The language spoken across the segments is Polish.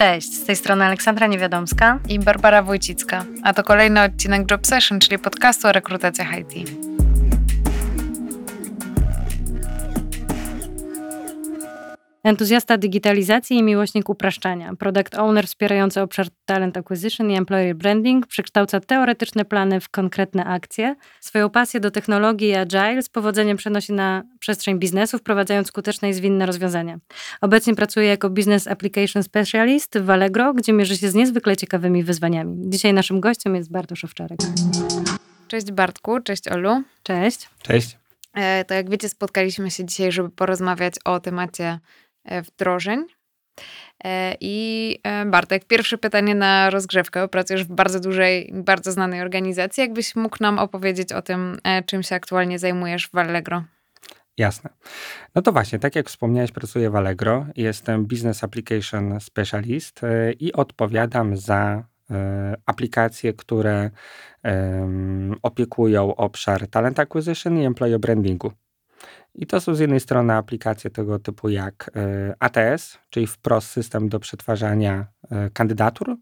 Cześć, z tej strony Aleksandra Niewiadomska i Barbara Wójcicka, a to kolejny odcinek Job Session, czyli podcastu o rekrutacjach IT. Entuzjasta digitalizacji i miłośnik upraszczania. Product owner wspierający obszar talent acquisition i employer branding przekształca teoretyczne plany w konkretne akcje. Swoją pasję do technologii i agile z powodzeniem przenosi na przestrzeń biznesu, wprowadzając skuteczne i zwinne rozwiązania. Obecnie pracuje jako Business Application Specialist w Allegro, gdzie mierzy się z niezwykle ciekawymi wyzwaniami. Dzisiaj naszym gościem jest Bartosz Owczarek. Cześć Bartku, cześć Olu. Cześć. Cześć. E, to jak wiecie, spotkaliśmy się dzisiaj, żeby porozmawiać o temacie wdrożeń. E, I e, Bartek, pierwsze pytanie na rozgrzewkę. Pracujesz w bardzo dużej, bardzo znanej organizacji. Jakbyś mógł nam opowiedzieć o tym, czym się aktualnie zajmujesz w Allegro? Jasne. No to właśnie, tak jak wspomniałeś, pracuję w Allegro. Jestem Business Application Specialist i odpowiadam za aplikacje, które opiekują obszar talent acquisition i employee brandingu. I to są z jednej strony aplikacje tego typu jak e, ATS, czyli wprost system do przetwarzania e, kandydatur,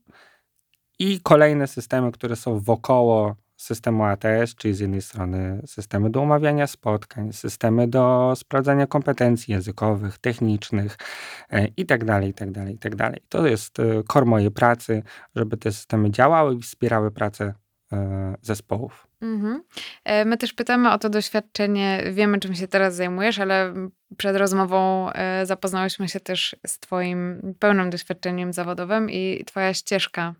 i kolejne systemy, które są wokoło systemu ATS, czyli z jednej strony systemy do umawiania spotkań, systemy do sprawdzania kompetencji językowych, technicznych itd., itd., itd. To jest kor e, mojej pracy, żeby te systemy działały i wspierały pracę zespołów. Mhm. E, my też pytamy o to doświadczenie. Wiemy, czym się teraz zajmujesz, ale przed rozmową e, zapoznałyśmy się też z Twoim pełnym doświadczeniem zawodowym i Twoja ścieżka,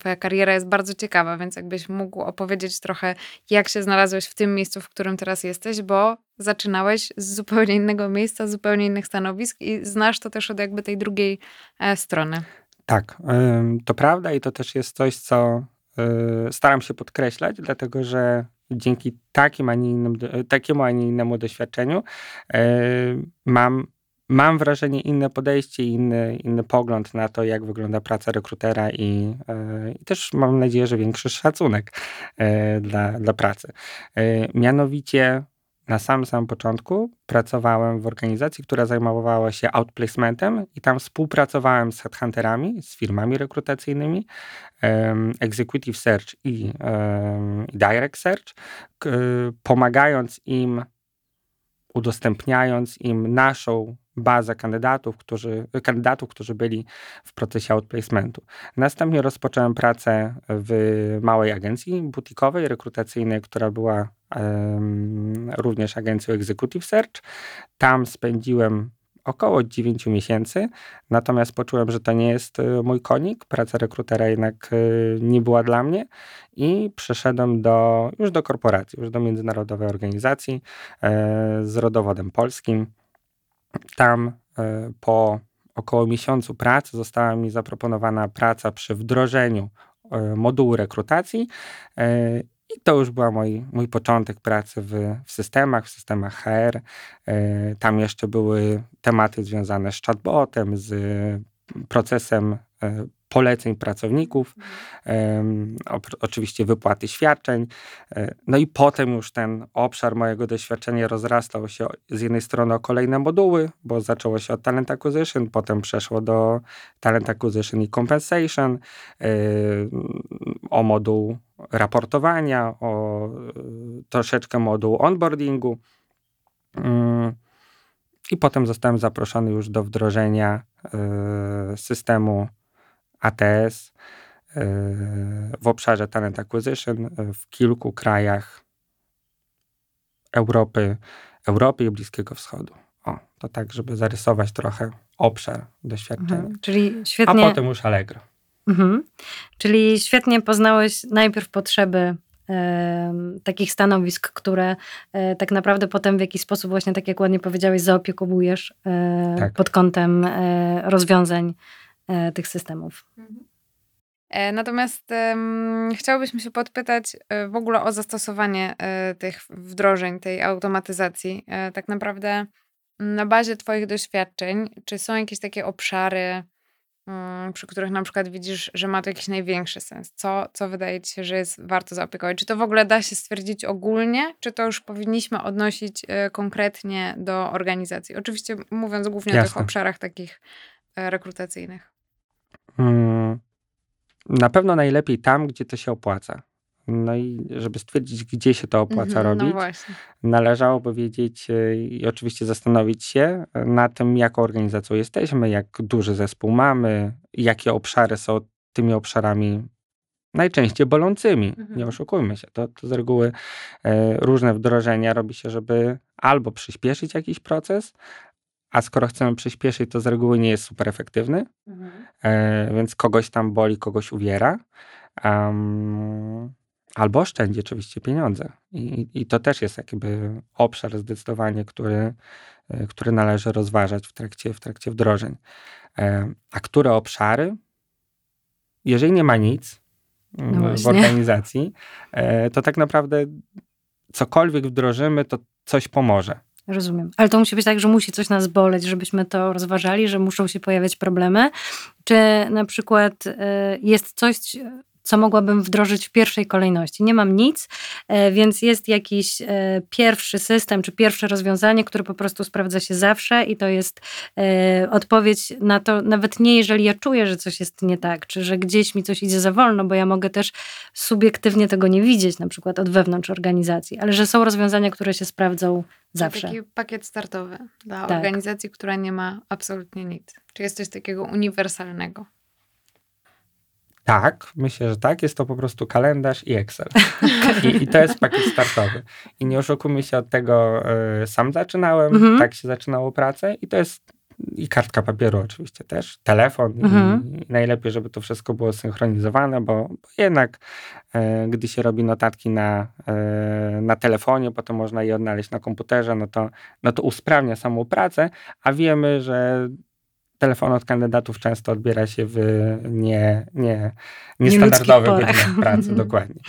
Twoja kariera jest bardzo ciekawa, więc jakbyś mógł opowiedzieć trochę, jak się znalazłeś w tym miejscu, w którym teraz jesteś, bo zaczynałeś z zupełnie innego miejsca, zupełnie innych stanowisk i znasz to też od jakby tej drugiej e, strony. Tak, to prawda i to też jest coś, co staram się podkreślać, dlatego że dzięki takim, a nie innym, takiemu, a nie innemu doświadczeniu y, mam, mam wrażenie inne podejście, inny, inny pogląd na to, jak wygląda praca rekrutera i, y, i też mam nadzieję, że większy szacunek dla, dla pracy. Mianowicie na samym samym początku pracowałem w organizacji, która zajmowała się outplacementem i tam współpracowałem z headhunterami, z firmami rekrutacyjnymi, um, executive search i um, direct search, pomagając im, udostępniając im naszą bazę kandydatów, którzy, kandydatów, którzy byli w procesie outplacementu. Następnie rozpocząłem pracę w małej agencji butikowej, rekrutacyjnej, która była um, również agencją Executive Search. Tam spędziłem około 9 miesięcy, natomiast poczułem, że to nie jest e, mój konik, praca rekrutera jednak e, nie była dla mnie i przeszedłem do, już do korporacji, już do międzynarodowej organizacji e, z rodowodem polskim. Tam e, po około miesiącu pracy została mi zaproponowana praca przy wdrożeniu e, modułu rekrutacji e, i to już był mój, mój początek pracy w, w systemach, w systemach HR. Tam jeszcze były tematy związane z chatbotem, z procesem poleceń pracowników, um, oczywiście wypłaty świadczeń. E, no i potem już ten obszar mojego doświadczenia rozrastał się z jednej strony o kolejne moduły, bo zaczęło się od talent acquisition, potem przeszło do talent acquisition i compensation, yy, o moduł raportowania, o yy, troszeczkę moduł onboardingu. Yy, I potem zostałem zaproszony już do wdrożenia systemu ATS e, w obszarze Talent Acquisition w kilku krajach Europy, Europy i Bliskiego Wschodu. O, to tak, żeby zarysować trochę obszar doświadczenia. Mhm, czyli świetnie... A potem już Allegro. Mhm. Czyli świetnie poznałeś najpierw potrzeby e, takich stanowisk, które e, tak naprawdę potem w jakiś sposób właśnie, tak jak ładnie powiedziałeś, zaopiekowujesz e, tak. pod kątem e, rozwiązań E, tych systemów. Mhm. E, natomiast um, się podpytać e, w ogóle o zastosowanie tych wdrożeń, tej automatyzacji. Tak naprawdę na bazie Twoich doświadczeń, czy są jakieś takie obszary, um, przy których na przykład widzisz, że ma to jakiś największy sens? Co, co wydaje Ci się, że jest warto zaopiekować? Czy to w ogóle da się stwierdzić ogólnie, czy to już powinniśmy odnosić konkretnie do organizacji? Oczywiście mówiąc głównie Jasne. o tych obszarach takich rekrutacyjnych. Mm, na pewno najlepiej tam, gdzie to się opłaca. No i żeby stwierdzić, gdzie się to opłaca Mhm, robić, No należałoby wiedzieć e, i oczywiście zastanowić się na tym, jaką organizacją jesteśmy, jak duży zespół mamy, jakie obszary są tymi obszarami najczęściej bolącymi. Mhm. Nie oszukujmy się. To, to z reguły e, różne wdrożenia robi się, żeby albo przyspieszyć jakiś proces, a skoro chcemy przyspieszyć, to z reguły nie jest super efektywny, e, więc kogoś tam boli, kogoś uwiera. Am, albo oszczędzi oczywiście pieniądze. I, I to też jest jakby obszar zdecydowanie, który, e, który należy rozważać w trakcie, w trakcie wdrożeń. E, A które obszary? Jeżeli nie ma nic mm, w właśnie. organizacji, e, to tak naprawdę cokolwiek wdrożymy, to coś pomoże. Rozumiem. Ale to musi być tak, że musi coś nas boleć, żebyśmy to rozważali, że muszą się pojawiać problemy. Czy na przykład y, jest coś, co mogłabym wdrożyć w pierwszej kolejności? Nie mam nic, y, więc jest jakiś y, pierwszy system, czy pierwsze rozwiązanie, które po prostu sprawdza się zawsze i to jest y, odpowiedź na to, nawet nie jeżeli ja czuję, że coś jest nie tak, czy że gdzieś mi coś idzie za wolno, bo ja mogę też subiektywnie tego nie widzieć, na przykład od wewnątrz organizacji, ale że są rozwiązania, które się sprawdzą zawsze. Taki pakiet startowy dla Tak. organizacji, która nie ma absolutnie nic. Czy jest coś takiego uniwersalnego? Tak, myślę, że tak. Jest to po prostu kalendarz i Excel. I, I to jest pakiet startowy. I nie oszukujmy się od tego, y, sam zaczynałem, Mhm. tak się zaczynało pracę i to jest i kartka papieru oczywiście też, telefon Mhm. i, i najlepiej, żeby to wszystko było synchronizowane, bo, bo jednak e, gdy się robi notatki na, e, na telefonie, potem można je odnaleźć na komputerze, no to, no to usprawnia samą pracę, a wiemy, że telefon od kandydatów często odbiera się w nie, nie, niestandardowych porach. godzinach pracy, Mhm. dokładnie.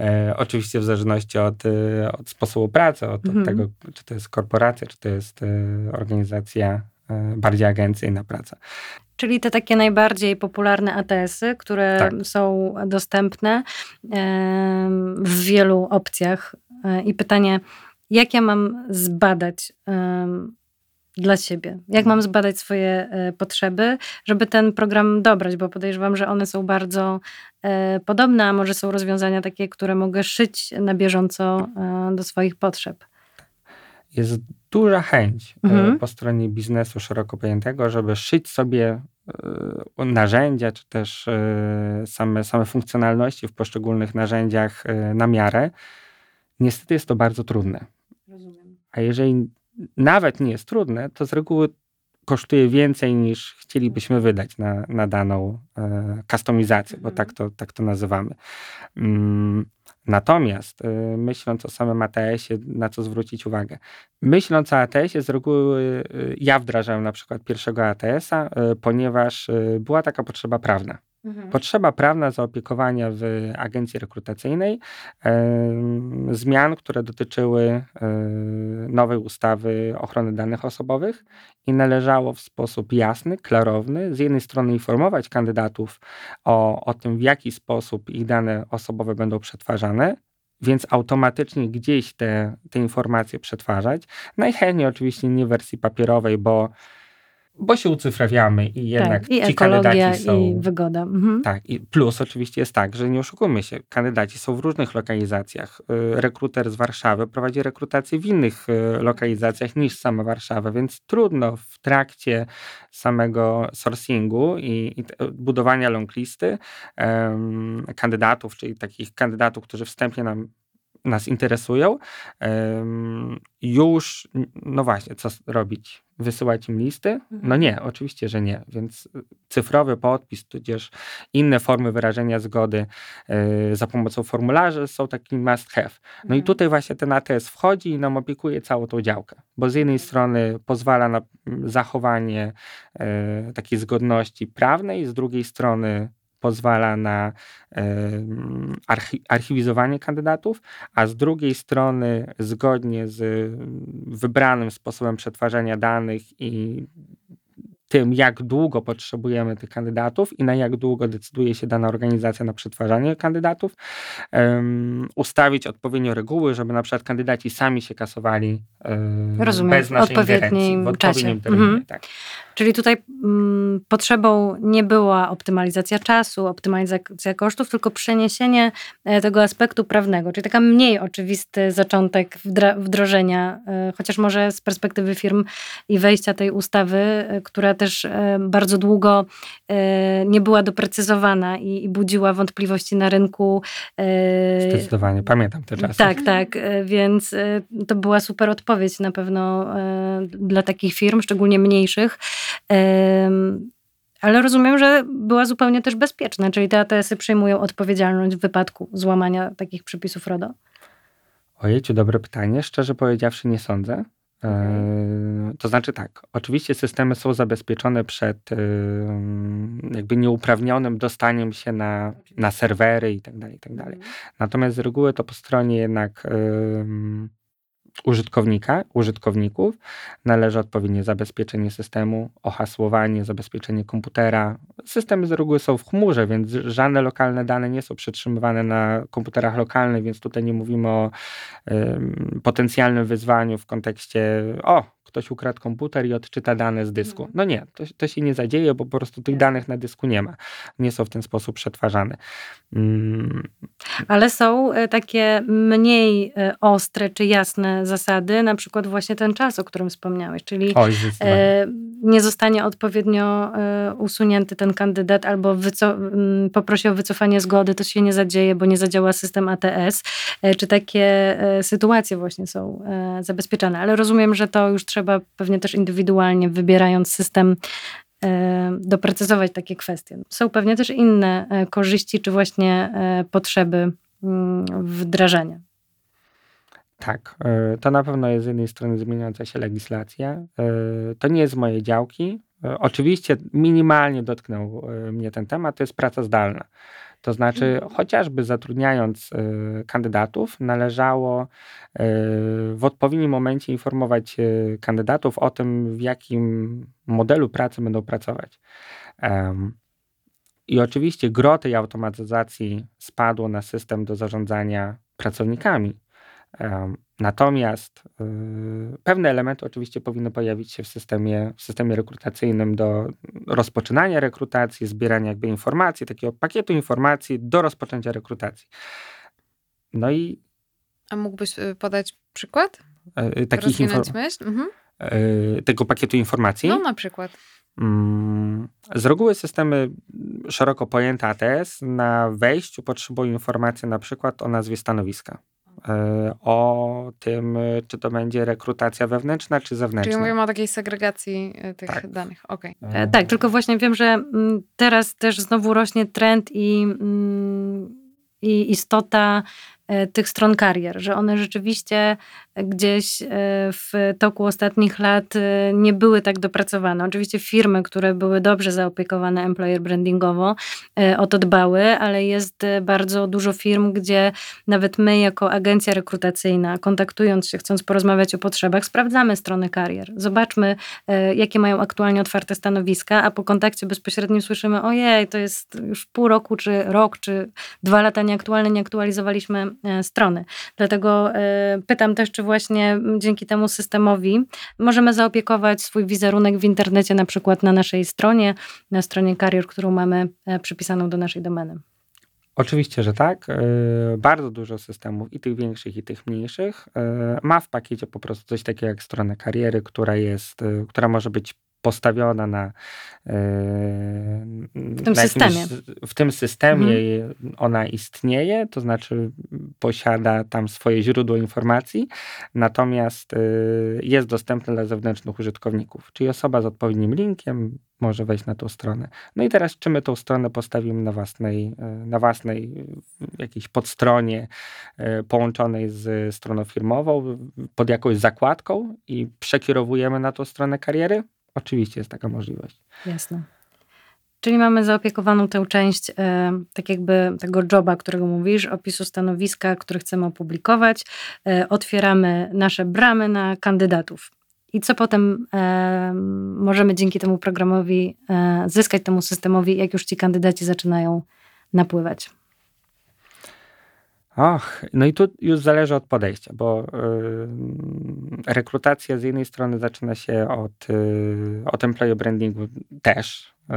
E, oczywiście w zależności od, e, od sposobu pracy, od, Mhm. od tego, czy to jest korporacja, czy to jest e, organizacja e, bardziej agencyjna praca. Czyli te takie najbardziej popularne ATS-y, które Tak. są dostępne em, w wielu opcjach. E, I pytanie, jak ja mam zbadać dla siebie? Jak mam zbadać swoje e, potrzeby, żeby ten program dobrać? Bo podejrzewam, że one są bardzo e, podobne, a może są rozwiązania takie, które mogę szyć na bieżąco e, do swoich potrzeb. Jest duża chęć Mhm. po stronie biznesu szeroko pojętego, żeby szyć sobie narzędzia, czy też same, same funkcjonalności w poszczególnych narzędziach na miarę. Niestety jest to bardzo trudne. Rozumiem. A jeżeli nawet nie jest trudne, to z reguły kosztuje więcej niż chcielibyśmy wydać na, na daną e, kustomizację, bo Mhm. tak to, tak to nazywamy. Mm, natomiast e, myśląc o samym ATS-ie, na co zwrócić uwagę? Myśląc o ATS-ie, z reguły e, ja wdrażałem na przykład pierwszego ATS-a, e, ponieważ była taka potrzeba prawna. Mhm. Potrzeba prawna zaopiekowania w agencji rekrutacyjnej zmian, które dotyczyły nowej ustawy ochrony danych osobowych i należało w sposób jasny, klarowny z jednej strony informować kandydatów o, o tym, w jaki sposób ich dane osobowe będą przetwarzane, więc automatycznie gdzieś te, te informacje przetwarzać. Najchętniej oczywiście nie w wersji papierowej, bo, bo się ucyfrawiamy i jednak tak, i ci kandydaci są... i wygoda. Mhm. Tak, i plus oczywiście jest tak, że nie oszukujmy się, kandydaci są w różnych lokalizacjach. Y, Rekruter z Warszawy prowadzi rekrutację w innych y, lokalizacjach niż sama Warszawa, więc trudno w trakcie samego sourcingu i, i budowania longlisty em, kandydatów, czyli takich kandydatów, którzy wstępnie nam nas interesują, em, już, no właśnie, co robić? Wysyłać im listy? No nie, oczywiście, że nie. Więc y, cyfrowy podpis, tudzież inne formy wyrażenia zgody y, za pomocą formularzy są taki must have. No i Mhm. tutaj właśnie ten ATS wchodzi i nam opiekuje całą tą działkę, bo z jednej strony pozwala na mm, zachowanie y, takiej zgodności prawnej, z drugiej strony pozwala na archi- archiwizowanie kandydatów, a z drugiej strony zgodnie z wybranym sposobem przetwarzania danych i tym, jak długo potrzebujemy tych kandydatów i na jak długo decyduje się dana organizacja na przetwarzanie kandydatów, um, ustawić odpowiednio reguły, żeby na przykład kandydaci sami się kasowali um, Rozumiem. bez naszej odpowiednim w odpowiednim czasie. terminie. Mhm. Tak. Czyli tutaj mm, potrzebą nie była optymalizacja czasu, optymalizacja kosztów, tylko przeniesienie e, tego aspektu prawnego, czyli taka mniej oczywisty zaczątek wdrożenia, e, chociaż może z perspektywy firm i wejścia tej ustawy, e, która też bardzo długo nie była doprecyzowana i, i budziła wątpliwości na rynku. Zdecydowanie, pamiętam te czasy. Tak, tak, więc to była super odpowiedź na pewno dla takich firm, szczególnie mniejszych. Ale rozumiem, że była zupełnie też bezpieczna, czyli te ATS-y przejmują odpowiedzialność w wypadku złamania takich przepisów RODO? Ojejciu, dobre pytanie. Szczerze powiedziawszy nie sądzę. Okay. To znaczy tak, oczywiście systemy są zabezpieczone przed jakby nieuprawnionym dostaniem się na, na serwery i tak dalej, i tak dalej. Mhm. Natomiast z reguły to po stronie jednak użytkownika, użytkowników należy odpowiednie zabezpieczenie systemu, ohasłowanie, zabezpieczenie komputera. Systemy z reguły są w chmurze, więc żadne lokalne dane nie są przetrzymywane na komputerach lokalnych, więc tutaj nie mówimy o y, potencjalnym wyzwaniu w kontekście o, ktoś ukradł komputer i odczyta dane z dysku. Mhm. No nie, to, to się nie zadzieje, bo po prostu tych danych na dysku nie ma. Nie są w ten sposób przetwarzane. Mm. Ale są e, takie mniej e, ostre czy jasne zasady, na przykład właśnie ten czas, o którym wspomniałeś, czyli Oj, e, nie zostanie odpowiednio usunięty ten kandydat albo poprosi o wycofanie zgody, to się nie zadzieje, bo nie zadziała system ATS. Czy takie sytuacje właśnie są zabezpieczane? Ale rozumiem, że to już trzeba pewnie też indywidualnie, wybierając system, e, doprecyzować takie kwestie. Są pewnie też inne e, korzyści, czy właśnie e, potrzeby mm, wdrażania. Tak, to na pewno jest z jednej strony zmieniająca się legislacja. To nie jest moje działki. Oczywiście minimalnie dotknął mnie ten temat, to jest praca zdalna. To znaczy, mhm. chociażby zatrudniając y, kandydatów, należało y, w odpowiednim momencie informować y, kandydatów o tym, w jakim modelu pracy będą pracować. I oczywiście gro tej automatyzacji spadło na system do zarządzania pracownikami. Natomiast y, pewne elementy oczywiście powinny pojawić się w systemie, w systemie rekrutacyjnym do rozpoczynania rekrutacji, zbierania jakby informacji, takiego pakietu informacji do rozpoczęcia rekrutacji. No i. A mógłbyś y, podać przykład? Yy, takich infor- myśl? Mhm. Yy, tego pakietu informacji? No, na przykład. Mm, z reguły systemy szeroko pojęte ATS na wejściu potrzebują informacji na przykład o nazwie stanowiska. E, o tym, czy to będzie rekrutacja wewnętrzna, czy zewnętrzna. Czyli mówimy o takiej segregacji e, tych tak. danych. Okay. E, tak, tylko właśnie wiem, że mm, teraz też znowu rośnie trend i, mm, i istota tych stron karier, że one rzeczywiście gdzieś e, w toku ostatnich lat e, nie były tak dopracowane. Oczywiście firmy, które były dobrze zaopiekowane employer brandingowo, e, o to dbały, ale jest bardzo dużo firm, gdzie nawet my, jako agencja rekrutacyjna, kontaktując się, chcąc porozmawiać o potrzebach, sprawdzamy strony karier. Zobaczmy, jakie mają aktualnie otwarte stanowiska, a po kontakcie bezpośrednim słyszymy: ojej, to jest już pół roku, czy rok, czy dwa lata nieaktualne, nie aktualizowaliśmy strony. Dlatego pytam też, czy właśnie dzięki temu systemowi możemy zaopiekować swój wizerunek w internecie, na przykład na naszej stronie, na stronie karier, którą mamy e, przypisaną do naszej domeny. Oczywiście, że tak. E, bardzo dużo systemów, i tych większych, i tych mniejszych, e, ma w pakiecie po prostu coś takiego jak stronę kariery, która jest, która może być postawiona na, w tym na systemie. Jakimś, w tym systemie mhm. ona istnieje, to znaczy posiada tam swoje źródło informacji, natomiast y, jest dostępna dla zewnętrznych użytkowników, czyli osoba z odpowiednim linkiem może wejść na tą stronę. No i teraz, czy my tą stronę postawimy na własnej, y, na własnej jakiejś podstronie połączonej z stroną firmową, pod jakąś zakładką i przekierowujemy na tą stronę kariery? Oczywiście jest taka możliwość. Jasne. Czyli mamy zaopiekowaną tę część, e, tak jakby tego joba, którego mówisz, opisu stanowiska, który chcemy opublikować. E, otwieramy nasze bramy na kandydatów. i co potem e, możemy dzięki temu programowi e, zyskać, temu systemowi, jak już ci kandydaci zaczynają napływać. Och, no i tu już zależy od podejścia, bo y, rekrutacja z jednej strony zaczyna się od, y, od employee brandingu też, y,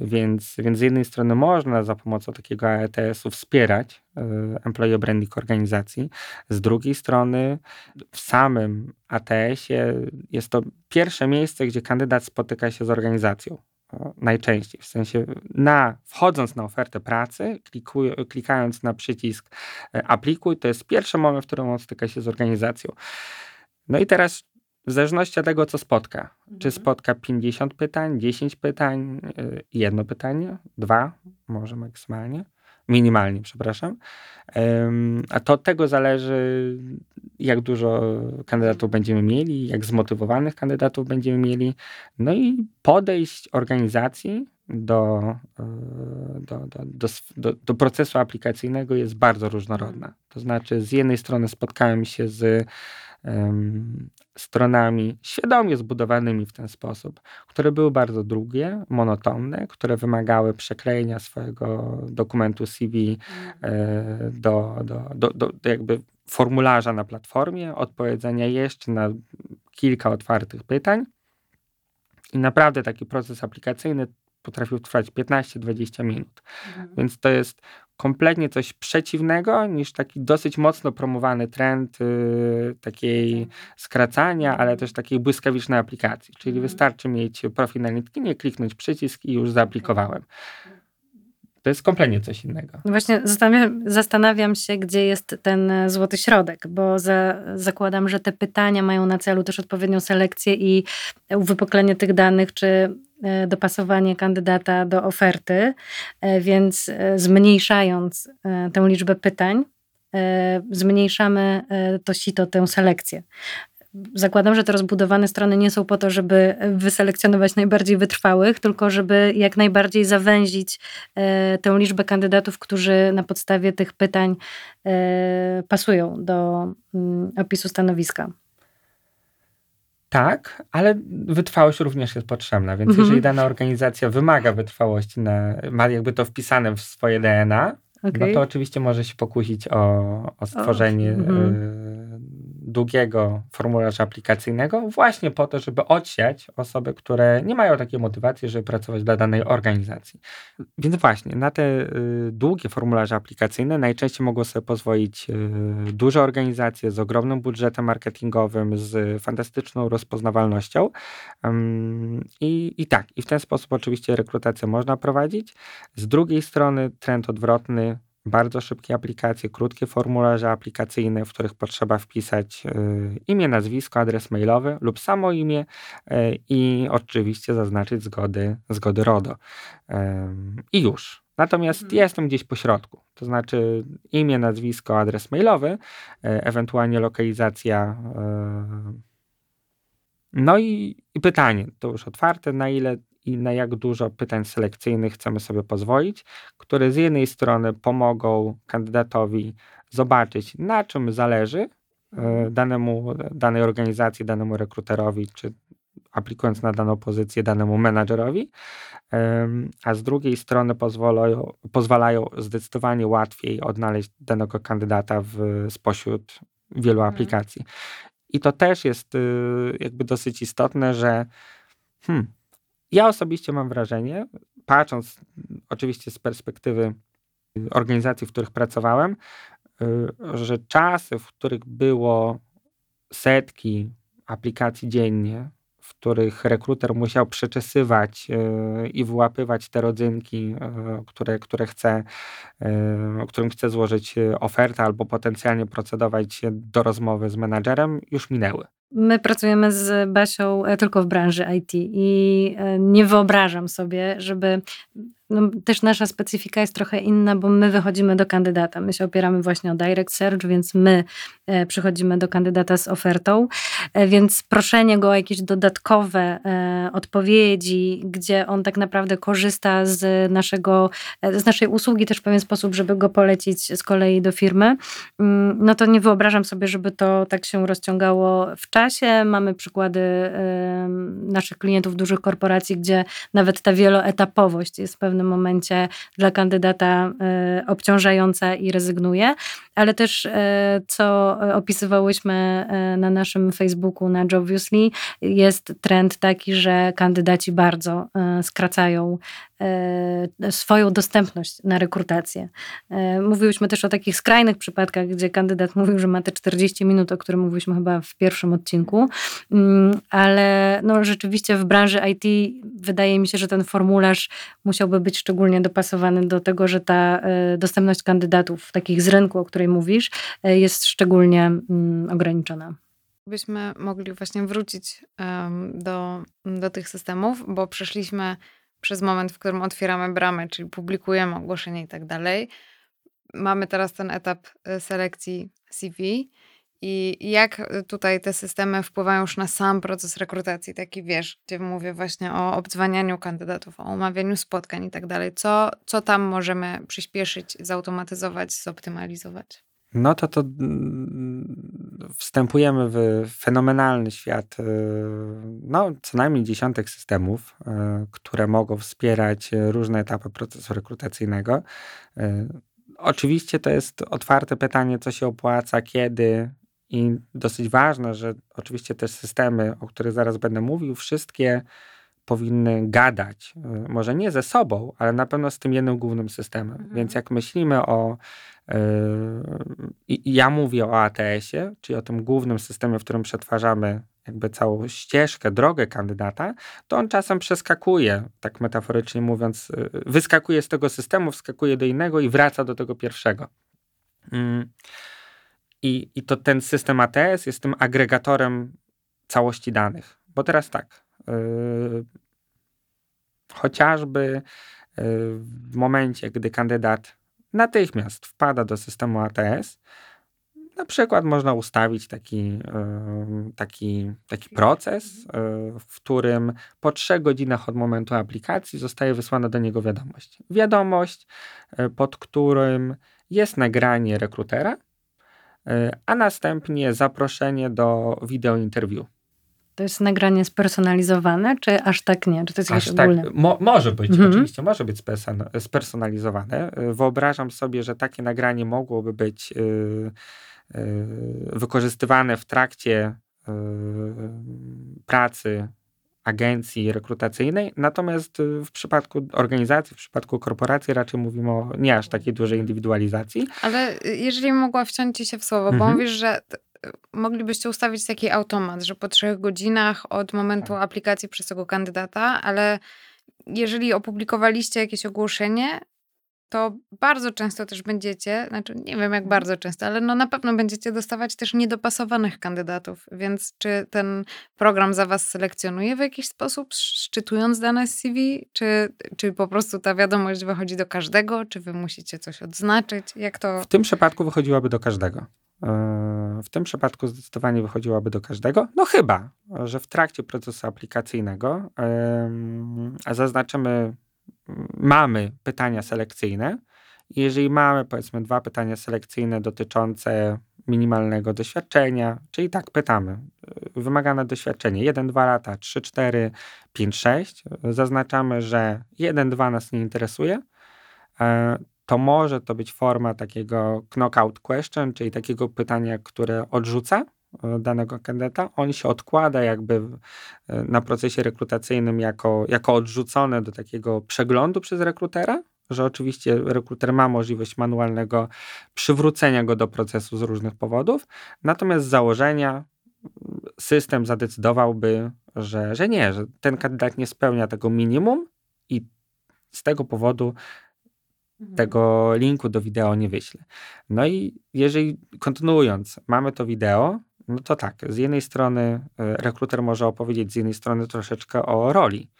więc, więc z jednej strony można za pomocą takiego AETS-u wspierać y, employee branding organizacji, z drugiej strony w samym ATS-ie jest to pierwsze miejsce, gdzie kandydat spotyka się z organizacją najczęściej. W sensie na, wchodząc na ofertę pracy, klikuj, klikając na przycisk e, aplikuj, to jest pierwszy moment, w którym on styka się z organizacją. No i teraz w zależności od tego, co spotka. Mhm. Czy spotka 50 pytań, 10 pytań, e, jedno pytanie, dwa, może maksymalnie, minimalnie, przepraszam. A to od tego zależy, jak dużo kandydatów będziemy mieli, jak zmotywowanych kandydatów będziemy mieli, no i podejść organizacji do, e, do, do, do, do procesu aplikacyjnego jest bardzo różnorodna. To znaczy, z jednej strony spotkałem się z stronami świadomie zbudowanymi w ten sposób, które były bardzo długie, monotonne, które wymagały przeklejenia swojego dokumentu CV e, do, do, do, do, do jakby formularza na platformie, odpowiedzenia jeszcze na kilka otwartych pytań. I naprawdę taki proces aplikacyjny potrafił trwać 15-20 minut. Mhm. Więc to jest kompletnie coś przeciwnego niż taki dosyć mocno promowany trend y, takiej tak. skracania, ale też takiej błyskawicznej aplikacji. Czyli mhm. wystarczy mieć profil na LinkedInie, kliknąć przycisk i już zaaplikowałem. To jest kompletnie coś innego. No właśnie zastanawiam, zastanawiam, się, gdzie jest ten złoty środek, bo za, zakładam, że te pytania mają na celu też odpowiednią selekcję i uwypuklenie tych danych, czy E, dopasowanie kandydata do oferty, e, więc e, zmniejszając tę liczbę pytań, zmniejszamy to sito, tę selekcję. Zakładam, że te rozbudowane strony nie są po to, żeby wyselekcjonować najbardziej wytrwałych, tylko żeby jak najbardziej zawęzić tę liczbę kandydatów, którzy na podstawie tych pytań pasują do mm, opisu stanowiska. Tak, ale wytrwałość również jest potrzebna, więc mhm. jeżeli dana organizacja wymaga wytrwałości, na, ma jakby to wpisane w swoje DNA, okay. no to oczywiście może się pokusić o, o stworzenie o, mhm. y, długiego formularza aplikacyjnego, właśnie po to, żeby odsiać osoby, które nie mają takiej motywacji, żeby pracować dla danej organizacji. Więc właśnie, na te y, długie formularze aplikacyjne najczęściej mogą sobie pozwolić y, duże organizacje z ogromnym budżetem marketingowym, z fantastyczną rozpoznawalnością. I, I tak, i w ten sposób oczywiście rekrutację można prowadzić. Z drugiej strony trend odwrotny, bardzo szybkie aplikacje, krótkie formularze aplikacyjne, w których potrzeba wpisać y, imię, nazwisko, adres mailowy lub samo imię y, i oczywiście zaznaczyć zgody, zgody RODO. I już. Natomiast mhm. jestem gdzieś po środku, to znaczy imię, nazwisko, adres mailowy, y, ewentualnie lokalizacja. No i, i pytanie, to już otwarte, na ile i na jak dużo pytań selekcyjnych chcemy sobie pozwolić, które z jednej strony pomogą kandydatowi zobaczyć, na czym zależy e, danemu, danej organizacji, danemu rekruterowi, czy aplikując na daną pozycję danemu menadżerowi, a z drugiej strony pozwalają, pozwalają zdecydowanie łatwiej odnaleźć danego kandydata w, spośród wielu mhm. aplikacji. I to też jest y, jakby dosyć istotne, że hmm, ja osobiście mam wrażenie, patrząc oczywiście z perspektywy organizacji, w których pracowałem, y, że czasy, w których było setki aplikacji dziennie, w których rekruter musiał przeczesywać y, i wyłapywać te rodzynki, y, które, które chce, którym chce złożyć ofertę albo potencjalnie procedować do rozmowy z menadżerem, już minęły. My pracujemy z Basią e, tylko w branży IT i e, nie wyobrażam sobie, żeby no, też nasza specyfika jest trochę inna, bo my wychodzimy do kandydata. My się opieramy właśnie o direct search, więc my e, przychodzimy do kandydata z ofertą, e, więc proszenie go o jakieś dodatkowe e, odpowiedzi, gdzie on tak naprawdę korzysta z naszego, z naszej usługi też w pewien sposób, żeby go polecić z kolei do firmy, mm, no to nie wyobrażam sobie, żeby to tak się rozciągało w czasie. Mamy przykłady naszych klientów, dużych korporacji, gdzie nawet ta wieloetapowość jest w pewnym momencie dla kandydata e, obciążająca i rezygnuje, ale też e, co opisywałyśmy e, na naszym Facebooku, na Jobviously, jest trend taki, że kandydaci bardzo skracają swoją dostępność na rekrutację. Mówiłyśmy też o takich skrajnych przypadkach, gdzie kandydat mówił, że ma te 40 minut, o którym mówiliśmy chyba w pierwszym odcinku, mm, ale no rzeczywiście w branży IT wydaje mi się, że ten formularz musiałby być szczególnie dopasowany do tego, że ta e, dostępność kandydatów, takich z rynku, o której mówisz, e, jest szczególnie mm, ograniczona. Byśmy mogli właśnie wrócić do, do tych systemów, bo przeszliśmy przez moment, w którym otwieramy bramę, czyli publikujemy ogłoszenie i tak dalej. Mamy teraz ten etap e, selekcji CV i jak y, tutaj te systemy wpływają już na sam proces rekrutacji, taki wiesz, gdzie mówię właśnie o obdzwanianiu kandydatów, o umawianiu spotkań i tak dalej. Co, co tam możemy przyspieszyć, zautomatyzować, zoptymalizować? No to to mm, wstępujemy w fenomenalny świat, y, no co najmniej dziesiątek systemów, y, które mogą wspierać różne etapy procesu rekrutacyjnego. Oczywiście to jest otwarte pytanie, co się opłaca, kiedy, i dosyć ważne, że oczywiście te systemy, o których zaraz będę mówił, wszystkie powinny gadać, y, może nie ze sobą, ale na pewno z tym jednym głównym systemem. Mhm. Więc jak myślimy o, yy, ja mówię o ATS-ie, czyli o tym głównym systemie, w którym przetwarzamy jakby całą ścieżkę, drogę kandydata, to on czasem przeskakuje, tak metaforycznie mówiąc, y, wyskakuje z tego systemu, wskakuje do innego i wraca do tego pierwszego. Yy. I, I to ten system ATS jest tym agregatorem całości danych. Bo teraz tak, chociażby yy, w momencie, gdy kandydat natychmiast wpada do systemu ATS, na przykład można ustawić taki, yy, taki, taki proces, yy, w którym po trzech godzinach od momentu aplikacji zostaje wysłana do niego wiadomość. Wiadomość, yy, pod którym jest nagranie rekrutera, a następnie zaproszenie do wideo interview. To jest nagranie spersonalizowane, czy aż tak nie? Czy to jest aż tak, ogólne? Mo może być, mhm. oczywiście, może być spersonalizowane. E, wyobrażam sobie, że takie nagranie mogłoby być yy, yy, wykorzystywane w trakcie yy, pracy agencji rekrutacyjnej, natomiast w przypadku organizacji, w przypadku korporacji raczej mówimy o nie aż takiej dużej indywidualizacji. Ale jeżeli mogła wciąć ci się w słowo, mhm. bo mówisz, że moglibyście ustawić taki automat, że po trzech godzinach od momentu tak. aplikacji przez tego kandydata, ale jeżeli opublikowaliście jakieś ogłoszenie, to bardzo często też będziecie, znaczy nie wiem jak mhm. bardzo często, ale no na pewno będziecie dostawać też niedopasowanych kandydatów, więc czy ten program za was selekcjonuje w jakiś sposób, szczytując dane z CV, czy, czy po prostu ta wiadomość wychodzi do każdego, czy wy musicie coś odznaczyć, jak to... W tym przypadku wychodziłaby do każdego. W tym przypadku zdecydowanie wychodziłaby do każdego. No chyba, że w trakcie procesu aplikacyjnego zaznaczymy mamy pytania selekcyjne. Jeżeli mamy, powiedzmy, dwa pytania selekcyjne dotyczące minimalnego doświadczenia, czyli tak pytamy, wymagane doświadczenie 1, 2 lata, 3, 4, 5, 6, zaznaczamy, że 1, 2 nas nie interesuje, e, to może to być forma takiego knockout question, czyli takiego pytania, które odrzuca E, danego kandydata, on się odkłada jakby e, na procesie rekrutacyjnym jako, jako odrzucone do takiego przeglądu przez rekrutera, że oczywiście rekruter ma możliwość manualnego przywrócenia go do procesu z różnych powodów, natomiast z założenia system zadecydowałby, że, że nie, że ten kandydat nie spełnia tego minimum i z tego powodu. Tego linku do wideo nie wyśle. No i jeżeli kontynuując, mamy to wideo, no to tak, z jednej strony e, rekruter może opowiedzieć z jednej strony troszeczkę o roli,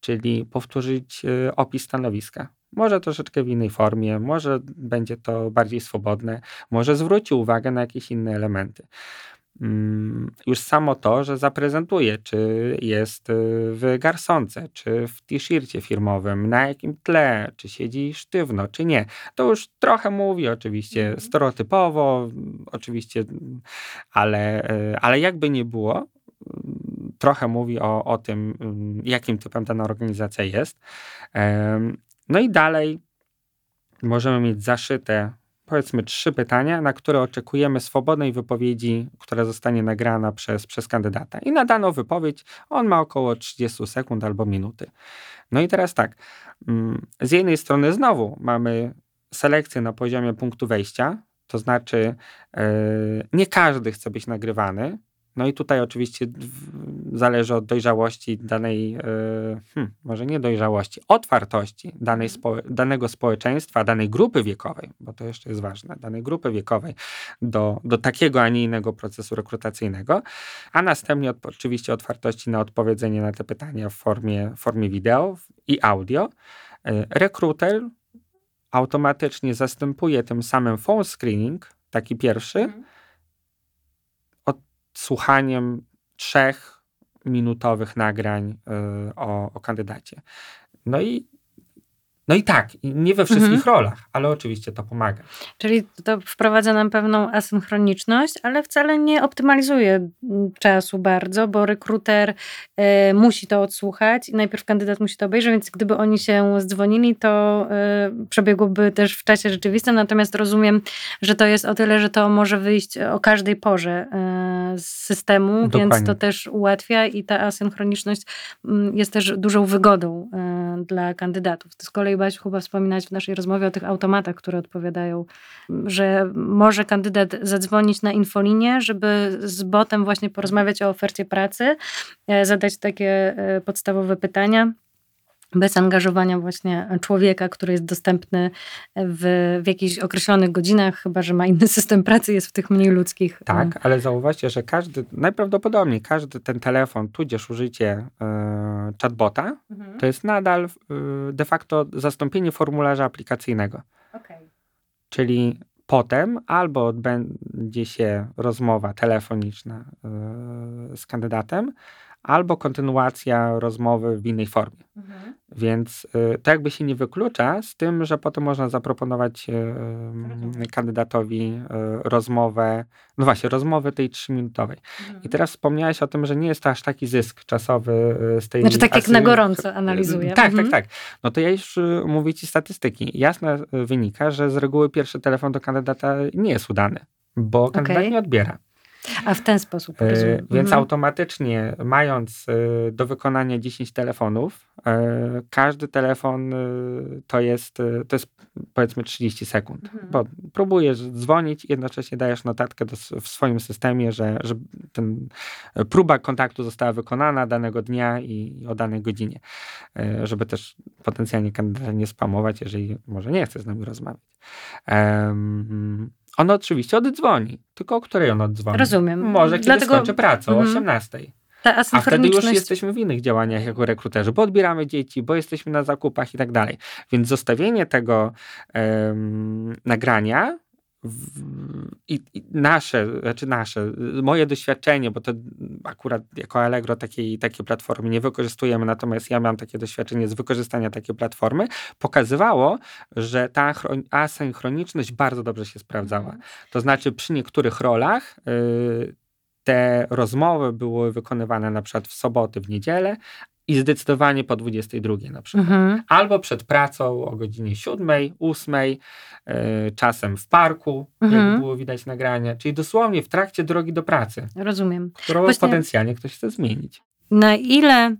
czyli powtórzyć e, opis stanowiska. Może troszeczkę w innej formie, może będzie to bardziej swobodne, może zwróci uwagę na jakieś inne elementy. Mm, już samo to, że zaprezentuje, czy jest y, w garsonce, czy w t-shircie firmowym, na jakim tle, czy siedzi sztywno, czy nie. To już trochę mówi oczywiście mhm. stereotypowo, oczywiście, ale, y, ale jakby nie było, trochę mówi o, o tym, jakim typem dana organizacja jest. No i dalej możemy mieć zaszyte powiedzmy trzy pytania, na które oczekujemy swobodnej wypowiedzi, która zostanie nagrana przez, przez kandydata. I na daną wypowiedź on ma około 30 sekund albo minuty. No i teraz tak, mm, z jednej strony znowu mamy selekcję na poziomie punktu wejścia, to znaczy yy, nie każdy chce być nagrywany, no i tutaj oczywiście zależy od dojrzałości danej, e, hmm, może nie dojrzałości, otwartości danej mhm. spo, danego społeczeństwa, danej grupy wiekowej, bo to jeszcze jest ważne, danej grupy wiekowej do, do takiego, a nie innego procesu rekrutacyjnego, a następnie oczywiście otwartości na odpowiedzenie na te pytania w formie, formie wideo i audio. E, rekruter automatycznie zastępuje tym samym phone screening, taki pierwszy, mhm słuchaniem trzech minutowych nagrań y, o, o kandydacie. No i no i tak, nie we wszystkich mhm. rolach, ale oczywiście to pomaga. Czyli to wprowadza nam pewną asynchroniczność, ale wcale nie optymalizuje czasu bardzo, bo rekruter y, musi to odsłuchać i najpierw kandydat musi to obejrzeć, więc gdyby oni się zdzwonili, to y, przebiegłoby też w czasie rzeczywistym. Natomiast rozumiem, że to jest o tyle, że to może wyjść o każdej porze y, z systemu, Dokładnie. więc to też ułatwia i ta asynchroniczność jest też dużą wygodą dla kandydatów. To z kolei Basiu chyba wspominać w naszej rozmowie o tych automatach, które odpowiadają, że może kandydat zadzwonić na infolinię, żeby z botem właśnie porozmawiać o ofercie pracy, e, zadać takie e, podstawowe pytania bez angażowania właśnie człowieka, który jest dostępny w, w jakichś określonych godzinach, chyba że ma inny system pracy, jest w tych mniej ludzkich. Tak, no. ale zauważcie, że każdy, najprawdopodobniej każdy ten telefon, tudzież użycie y, chatbota, mhm. to jest nadal y, de facto zastąpienie formularza aplikacyjnego. Okay. Czyli potem albo odbędzie się rozmowa telefoniczna y, z kandydatem, albo kontynuacja rozmowy w innej formie. Mhm. Więc y, to jakby się nie wyklucza z tym, że potem można zaproponować y, kandydatowi y, rozmowę, no właśnie, rozmowę tej trzyminutowej. Mhm. I teraz wspomniałeś o tym, że nie jest to aż taki zysk czasowy z tej... Znaczy tak jak na gorąco analizuję. Tak, mhm. tak, tak. No to ja już mówię ci statystyki. Jasno wynika, że z reguły pierwszy telefon do kandydata nie jest udany, bo kandydat okay. nie odbiera. A w ten sposób e, rozumiem. Więc mhm. automatycznie, mając e, do wykonania 10 telefonów, e, każdy telefon to jest, to jest powiedzmy 30 sekund. Mhm. Bo próbujesz dzwonić jednocześnie dajesz notatkę do, w swoim systemie, że, że ten próba kontaktu została wykonana danego dnia i o danej godzinie. Żeby też potencjalnie kandydata nie spamować, jeżeli może nie chce z nami rozmawiać. Um, on oczywiście oddzwoni. Tylko o której on oddzwoni? Rozumiem. Może kiedy Dlatego... skończy pracę, o 18. Mhm. A wtedy już jesteśmy w innych działaniach jako rekruterzy, bo odbieramy dzieci, bo jesteśmy na zakupach i tak dalej. Więc zostawienie tego um, nagrania i, i, nasze, znaczy nasze, moje doświadczenie, bo to akurat jako Allegro takiej, takiej platformy nie wykorzystujemy, natomiast ja mam takie doświadczenie z wykorzystania takiej platformy, pokazywało, że ta asynchroniczność bardzo dobrze się sprawdzała. Mhm. To znaczy przy niektórych rolach y, te rozmowy były wykonywane na przykład w soboty, w niedzielę, i zdecydowanie po 22 na przykład. Mhm. Albo przed pracą o godzinie 7, 8, yy, czasem w parku, mhm. jak było widać nagrania, czyli dosłownie w trakcie drogi do pracy. Rozumiem. Którą Właśnie potencjalnie ktoś chce zmienić. Na ile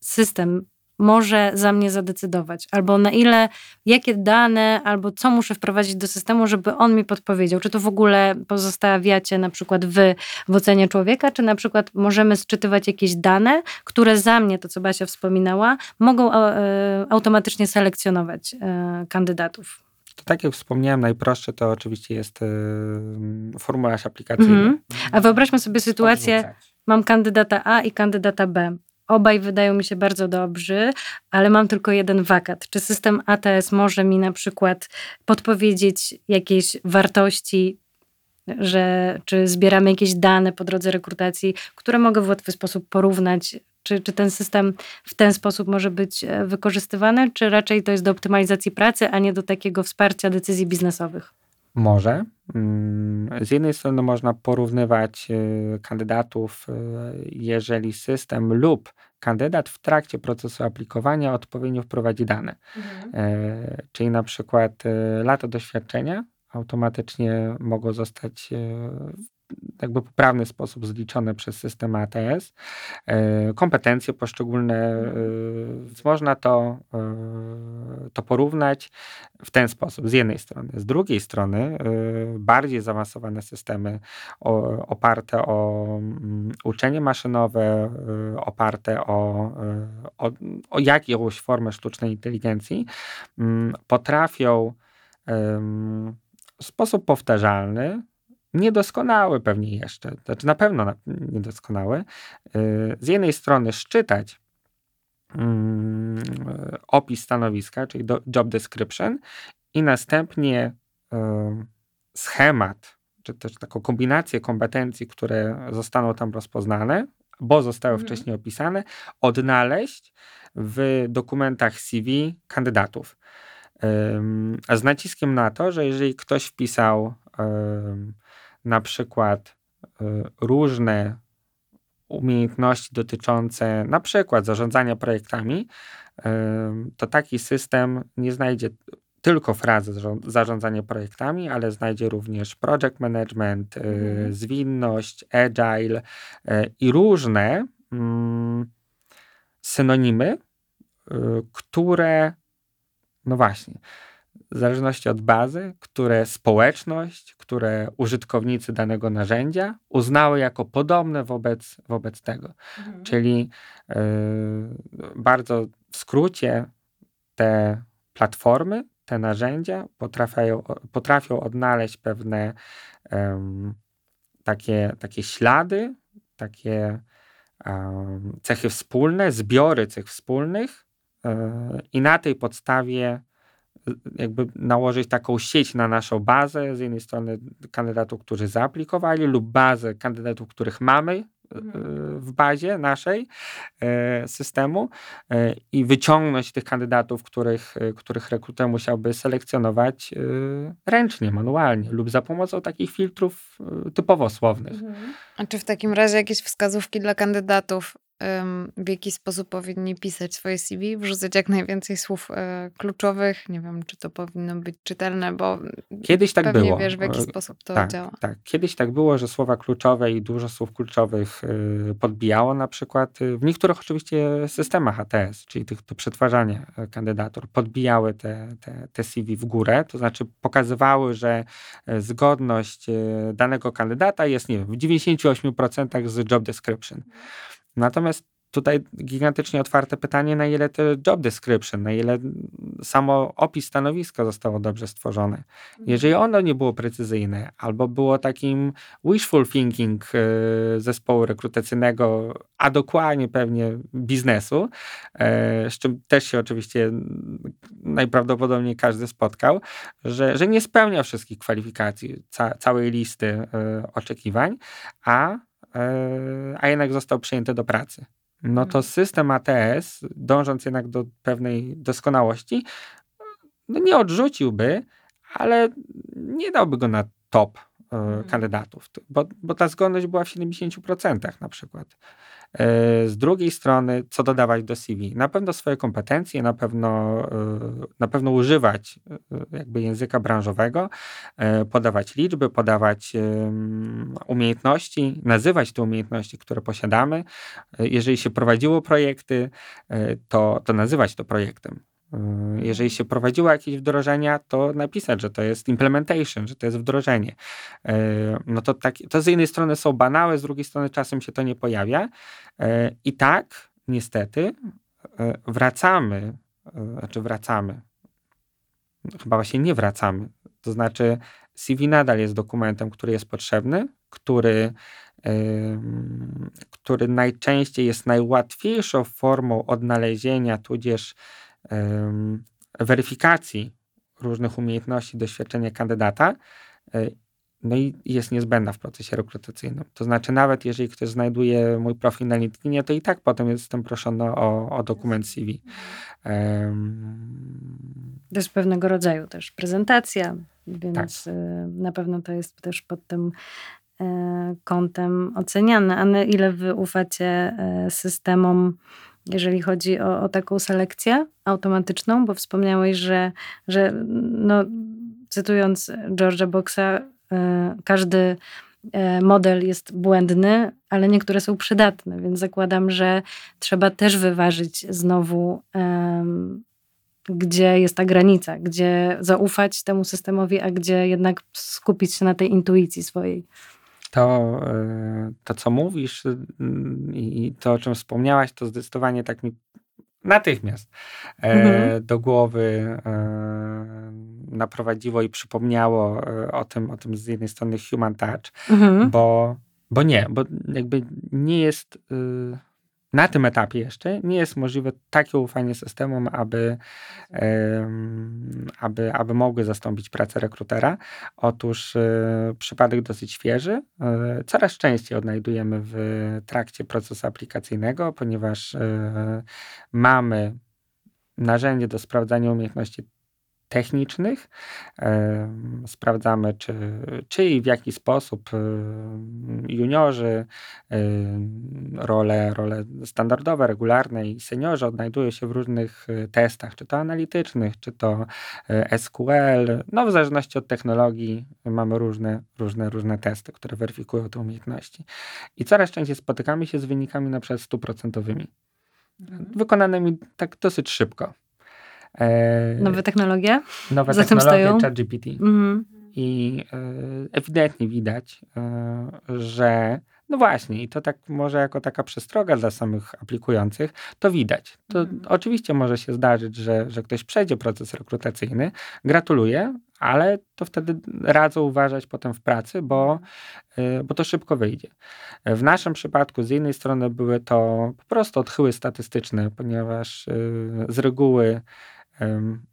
system może za mnie zadecydować, albo na ile, jakie dane, albo co muszę wprowadzić do systemu, żeby on mi podpowiedział. Czy to w ogóle pozostawiacie na przykład wy w ocenie człowieka, czy na przykład możemy sczytywać jakieś dane, które za mnie, to co Basia wspominała, mogą e, automatycznie selekcjonować e, kandydatów. To tak jak wspomniałem, najprostsze to oczywiście jest yy, formularz aplikacyjny. Mhm. A wyobraźmy sobie sytuację, mam kandydata A i kandydata B. Obaj wydają mi się bardzo dobrzy, ale mam tylko jeden wakat. Czy system ATS może mi na przykład podpowiedzieć jakieś wartości że czy zbieramy jakieś dane po drodze rekrutacji, które mogę w łatwy sposób porównać czy, czy ten system w ten sposób może być e, wykorzystywany, czy raczej to jest do optymalizacji pracy, a nie do takiego wsparcia decyzji biznesowych? Może. Mm, z jednej strony można porównywać e, kandydatów, e, jeżeli system lub kandydat w trakcie procesu aplikowania odpowiednio wprowadzi dane. Mhm. Czyli na przykład lata doświadczenia automatycznie mogą zostać jakby poprawny sposób zliczone przez system ATS, e, kompetencje poszczególne, e, więc można to, e, to porównać w ten sposób, z jednej strony. Z drugiej strony bardziej zaawansowane systemy oparte o mm, uczenie maszynowe, oparte o, o, o jakąś formę sztucznej inteligencji mm, potrafią w sposób powtarzalny niedoskonały pewnie jeszcze, znaczy na pewno niedoskonały, y, z jednej strony szczytać mm, opis stanowiska, czyli job description i następnie y, schemat, czy też taką kombinację kompetencji, które zostaną tam rozpoznane, bo zostały mhm. wcześniej opisane, odnaleźć w dokumentach CV kandydatów. Z naciskiem na to, że jeżeli ktoś wpisał na przykład y, różne umiejętności dotyczące na przykład zarządzania projektami, y, to taki system nie znajdzie tylko frazy zarządzanie projektami, ale znajdzie również project management, y, mhm. zwinność, agile i różne mm, synonimy, które no właśnie, w zależności od bazy, które społeczność, które użytkownicy danego narzędzia uznały jako podobne wobec, wobec tego. Mhm. Czyli yy, bardzo w skrócie te platformy, te narzędzia potrafią, potrafią odnaleźć pewne takie, takie ślady, takie cechy wspólne, zbiory cech wspólnych yy, i na tej podstawie jakby nałożyć taką sieć na naszą bazę, z jednej strony kandydatów, którzy zaaplikowali, lub bazę kandydatów, których mamy mhm. e, w bazie naszej e, systemu e, i wyciągnąć tych kandydatów, których, których rekruter musiałby selekcjonować ręcznie, manualnie lub za pomocą takich filtrów typowo słownych. Mhm. A czy w takim razie jakieś wskazówki dla kandydatów w jaki sposób powinni pisać swoje CV, wrzucać jak najwięcej słów e, kluczowych. Nie wiem, czy to powinno być czytelne, bo kiedyś tak pewnie było. wiesz, w jaki sposób to tak, działa. Tak, kiedyś tak było, że słowa kluczowe i dużo słów kluczowych e, podbijało na przykład e, w niektórych oczywiście systemach ATS, czyli tych, to przetwarzanie kandydatur, podbijały te, te, te CV w górę, to znaczy pokazywały, że zgodność danego kandydata jest, nie wiem, w 98% z job description. Natomiast tutaj gigantycznie otwarte pytanie, na ile te job description, na ile samo opis stanowiska zostało dobrze stworzone. Mhm. Jeżeli ono nie było precyzyjne, albo było takim wishful thinking e, zespołu rekrutacyjnego, a dokładnie pewnie biznesu, e, z czym też się oczywiście najprawdopodobniej każdy spotkał, że, że nie spełnia wszystkich kwalifikacji, ca całej listy e, oczekiwań, a a jednak został przyjęty do pracy. No to mhm. system ATS, dążąc jednak do pewnej doskonałości, no nie odrzuciłby, ale nie dałby go na top e, mhm. kandydatów, bo, bo ta zgodność była w 70% na przykład. E, z drugiej strony, co dodawać do CV? Na pewno swoje kompetencje, na pewno, e, na pewno używać e, jakby języka branżowego, podawać liczby, podawać umiejętności, nazywać te umiejętności, które posiadamy. Jeżeli się prowadziło projekty, to, to nazywać to projektem. Yy, jeżeli się prowadziło jakieś wdrożenia, to napisać, że to jest implementation, że to jest wdrożenie. Yy, no to, tak, to z jednej strony są banały, z drugiej strony czasem się to nie pojawia. Yy, I tak, niestety, wracamy, znaczy wracamy, chyba właśnie nie wracamy. To znaczy, CV nadal jest dokumentem, który jest potrzebny, który, który najczęściej jest najłatwiejszą formą odnalezienia, tudzież weryfikacji różnych umiejętności, doświadczenia kandydata. E, no i jest niezbędna w procesie rekrutacyjnym. To znaczy, nawet jeżeli ktoś znajduje mój profil na LinkedInie, to i tak potem jestem proszony o, o dokument CV. Um... To jest pewnego rodzaju też prezentacja, więc tak. Y, na pewno to jest też pod tym e, kątem oceniane. A na ile wy ufacie e, systemom, jeżeli chodzi o, o taką selekcję automatyczną? Bo wspomniałeś, że, że no, cytując George'a Boxa, e, każdy e, model jest błędny, ale niektóre są przydatne, więc zakładam, że trzeba też wyważyć znowu, gdzie jest ta granica, gdzie zaufać temu systemowi, a gdzie jednak skupić się na tej intuicji swojej. To, e, to co mówisz i to, o czym wspomniałaś, to zdecydowanie tak mi natychmiast mhm. do głowy naprowadziło i przypomniało e, o tym, o tym z jednej strony human touch, mhm. bo, bo nie, bo jakby nie jest y, na tym etapie jeszcze nie jest możliwe takie ufanie systemom, aby, aby, aby mogły zastąpić pracę rekrutera. Otóż y, przypadek dosyć świeży. Y, coraz częściej odnajdujemy w trakcie procesu aplikacyjnego, ponieważ mamy narzędzie do sprawdzania umiejętności technicznych. Sprawdzamy, czy, czy i w jaki sposób juniorzy, role, role standardowe, regularne i seniorzy odnajdują się w różnych e, testach, czy to analitycznych, czy to e, SQL. No, w zależności od technologii mamy różne, różne, różne testy, które weryfikują te umiejętności. I coraz częściej spotykamy się z wynikami na przykład stuprocentowymi, mhm. wykonanymi tak dosyć szybko. E, nowe technologie? Nowe Za technologie, ChatGPT. Mhm. I e, ewidentnie widać, e, że no właśnie, i to tak może jako taka przestroga dla samych aplikujących, to widać. To mhm. oczywiście może się zdarzyć, że, że ktoś przejdzie proces rekrutacyjny. Gratuluję, ale to wtedy radzę uważać potem w pracy, bo, bo to szybko wyjdzie. W naszym przypadku z jednej strony były to po prostu odchyły statystyczne, ponieważ z reguły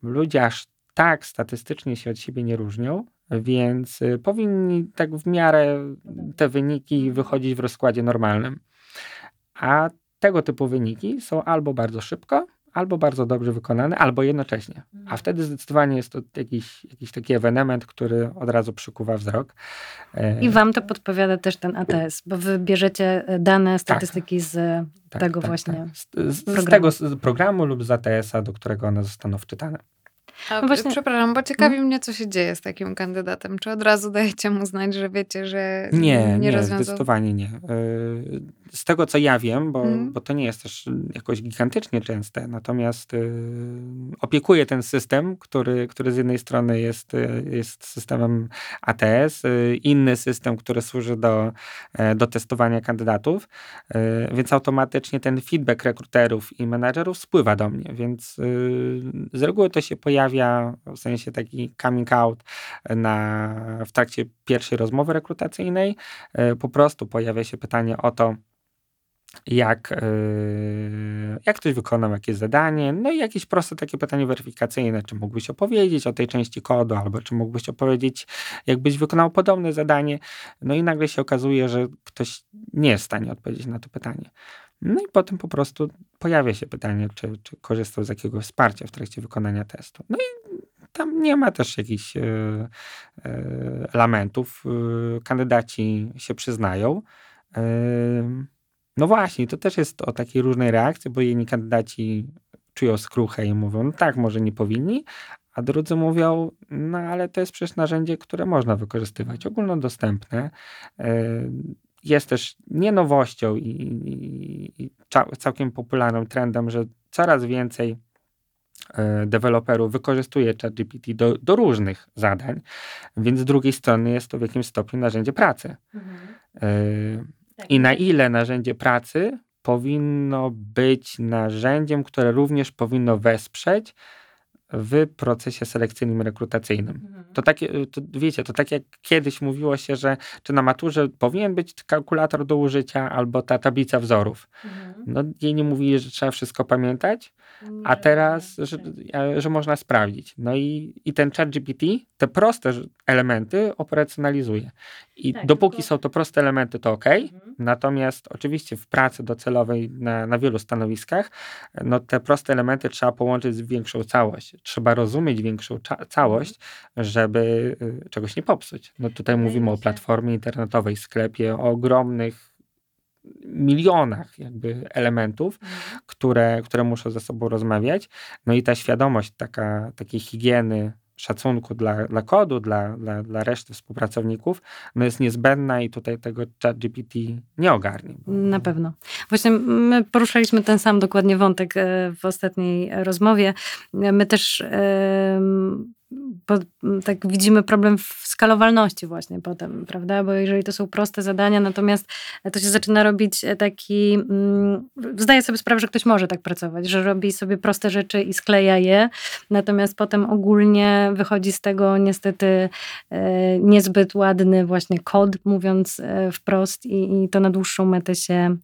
ludzie aż tak statystycznie się od siebie nie różnią, więc y, powinni tak w miarę te wyniki wychodzić w rozkładzie normalnym. A tego typu wyniki są albo bardzo szybko, albo bardzo dobrze wykonane, albo jednocześnie. A mhm. wtedy zdecydowanie jest to jakiś, jakiś taki ewenement, który od razu przykuwa wzrok. E, I wam to podpowiada też ten ATS, bo wy bierzecie e, dane, tak. statystyki tak. z tak, tego tak, właśnie tak. Z, z, programu. z tego z programu lub z ATS-a, do którego one zostaną wczytane. A, no właśnie... Przepraszam, bo ciekawi hmm? mnie, co się dzieje z takim kandydatem. Czy od razu dajecie mu znać, że wiecie, że nie, nie, nie rozwiązał? zdecydowanie nie. E, z tego, co ja wiem, bo, hmm? bo to nie jest też jakoś gigantycznie częste, natomiast y, opiekuję ten system, który, który z jednej strony jest, y, jest systemem ATS, y, inny system, który służy do, do testowania kandydatów, więc automatycznie ten feedback rekruterów i menadżerów spływa do mnie, więc z reguły to się pojawia w sensie taki coming out na, w trakcie pierwszej rozmowy rekrutacyjnej. E, po prostu pojawia się pytanie o to, jak, e, jak ktoś wykonał jakieś zadanie, no i jakieś proste takie pytanie weryfikacyjne, czy mógłbyś opowiedzieć o tej części kodu, albo czy mógłbyś opowiedzieć, jakbyś wykonał podobne zadanie. No i nagle się okazuje, że ktoś nie jest w stanie odpowiedzieć na to pytanie. No i potem po prostu pojawia się pytanie, czy, czy korzystał z jakiegoś wsparcia w trakcie wykonania testu. No i tam nie ma też jakichś e, e, elementów. E, kandydaci się przyznają. No właśnie, to też jest o takiej różnej reakcji, bo jedni kandydaci czują skruchę i mówią, no tak, może nie powinni, a drudzy mówią, no ale to jest przecież narzędzie, które można wykorzystywać, ogólnodostępne jest też nie nowością i, i, i całkiem popularnym trendem, że coraz więcej e, deweloperów wykorzystuje ChatGPT do, do różnych zadań, więc z drugiej strony jest to w jakimś stopniu narzędzie pracy. Mhm. Tak. I na ile narzędzie pracy powinno być narzędziem, które również powinno wesprzeć w procesie selekcyjnym rekrutacyjnym. Mhm. To takie, to wiecie, to tak jak kiedyś mówiło się, że czy na maturze powinien być kalkulator do użycia albo ta tablica wzorów. Mhm. No jej nie mówili, że trzeba wszystko pamiętać, a teraz, że, że można sprawdzić. No i, i ten chat GPT te proste elementy operacjonalizuje. I tak, dopóki tylko... są to proste elementy, to ok. Mhm. Natomiast oczywiście w pracy docelowej na, na wielu stanowiskach, no te proste elementy trzeba połączyć w większą całość. Trzeba rozumieć większą całość, mhm. żeby y, czegoś nie popsuć. No tutaj mówimy o platformie internetowej, sklepie, o ogromnych milionach jakby elementów, mhm. które, które muszą ze sobą rozmawiać. No i ta świadomość taka, takiej higieny szacunku dla, dla kodu, dla, dla, dla reszty współpracowników, no jest niezbędna i tutaj tego ChatGPT nie ogarnie. Na pewno. Właśnie my poruszaliśmy ten sam dokładnie wątek e, w ostatniej rozmowie. My też bo tak widzimy problem w skalowalności właśnie potem, prawda? Bo jeżeli to są proste zadania, natomiast to się zaczyna robić taki, mm, zdaję sobie sprawę, że ktoś może tak pracować, że robi sobie proste rzeczy i skleja je, natomiast potem ogólnie wychodzi z tego niestety e, niezbyt ładny właśnie kod, mówiąc e, wprost i, i to na dłuższą metę się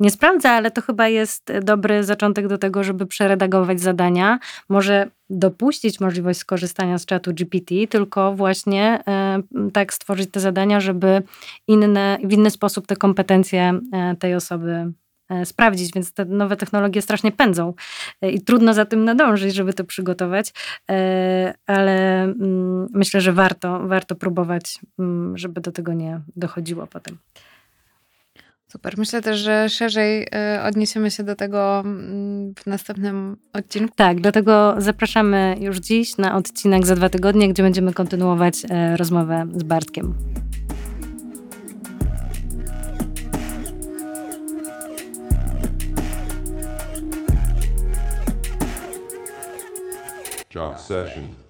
nie sprawdza, ale to chyba jest dobry zaczątek do tego, żeby przeredagować zadania. Może dopuścić możliwość skorzystania z czatu GPT, tylko właśnie e, tak stworzyć te zadania, żeby inne, w inny sposób te kompetencje e, tej osoby e, sprawdzić, więc te nowe technologie strasznie pędzą i trudno za tym nadążyć, żeby to przygotować, ale mm, myślę, że warto, warto próbować, mm, żeby do tego nie dochodziło potem. Super. Myślę też, że szerzej y, odniesiemy się do tego mm, w następnym odcinku. Tak, dlatego zapraszamy już dziś na odcinek za dwa tygodnie, gdzie będziemy kontynuować e, rozmowę z Bartkiem. Job session.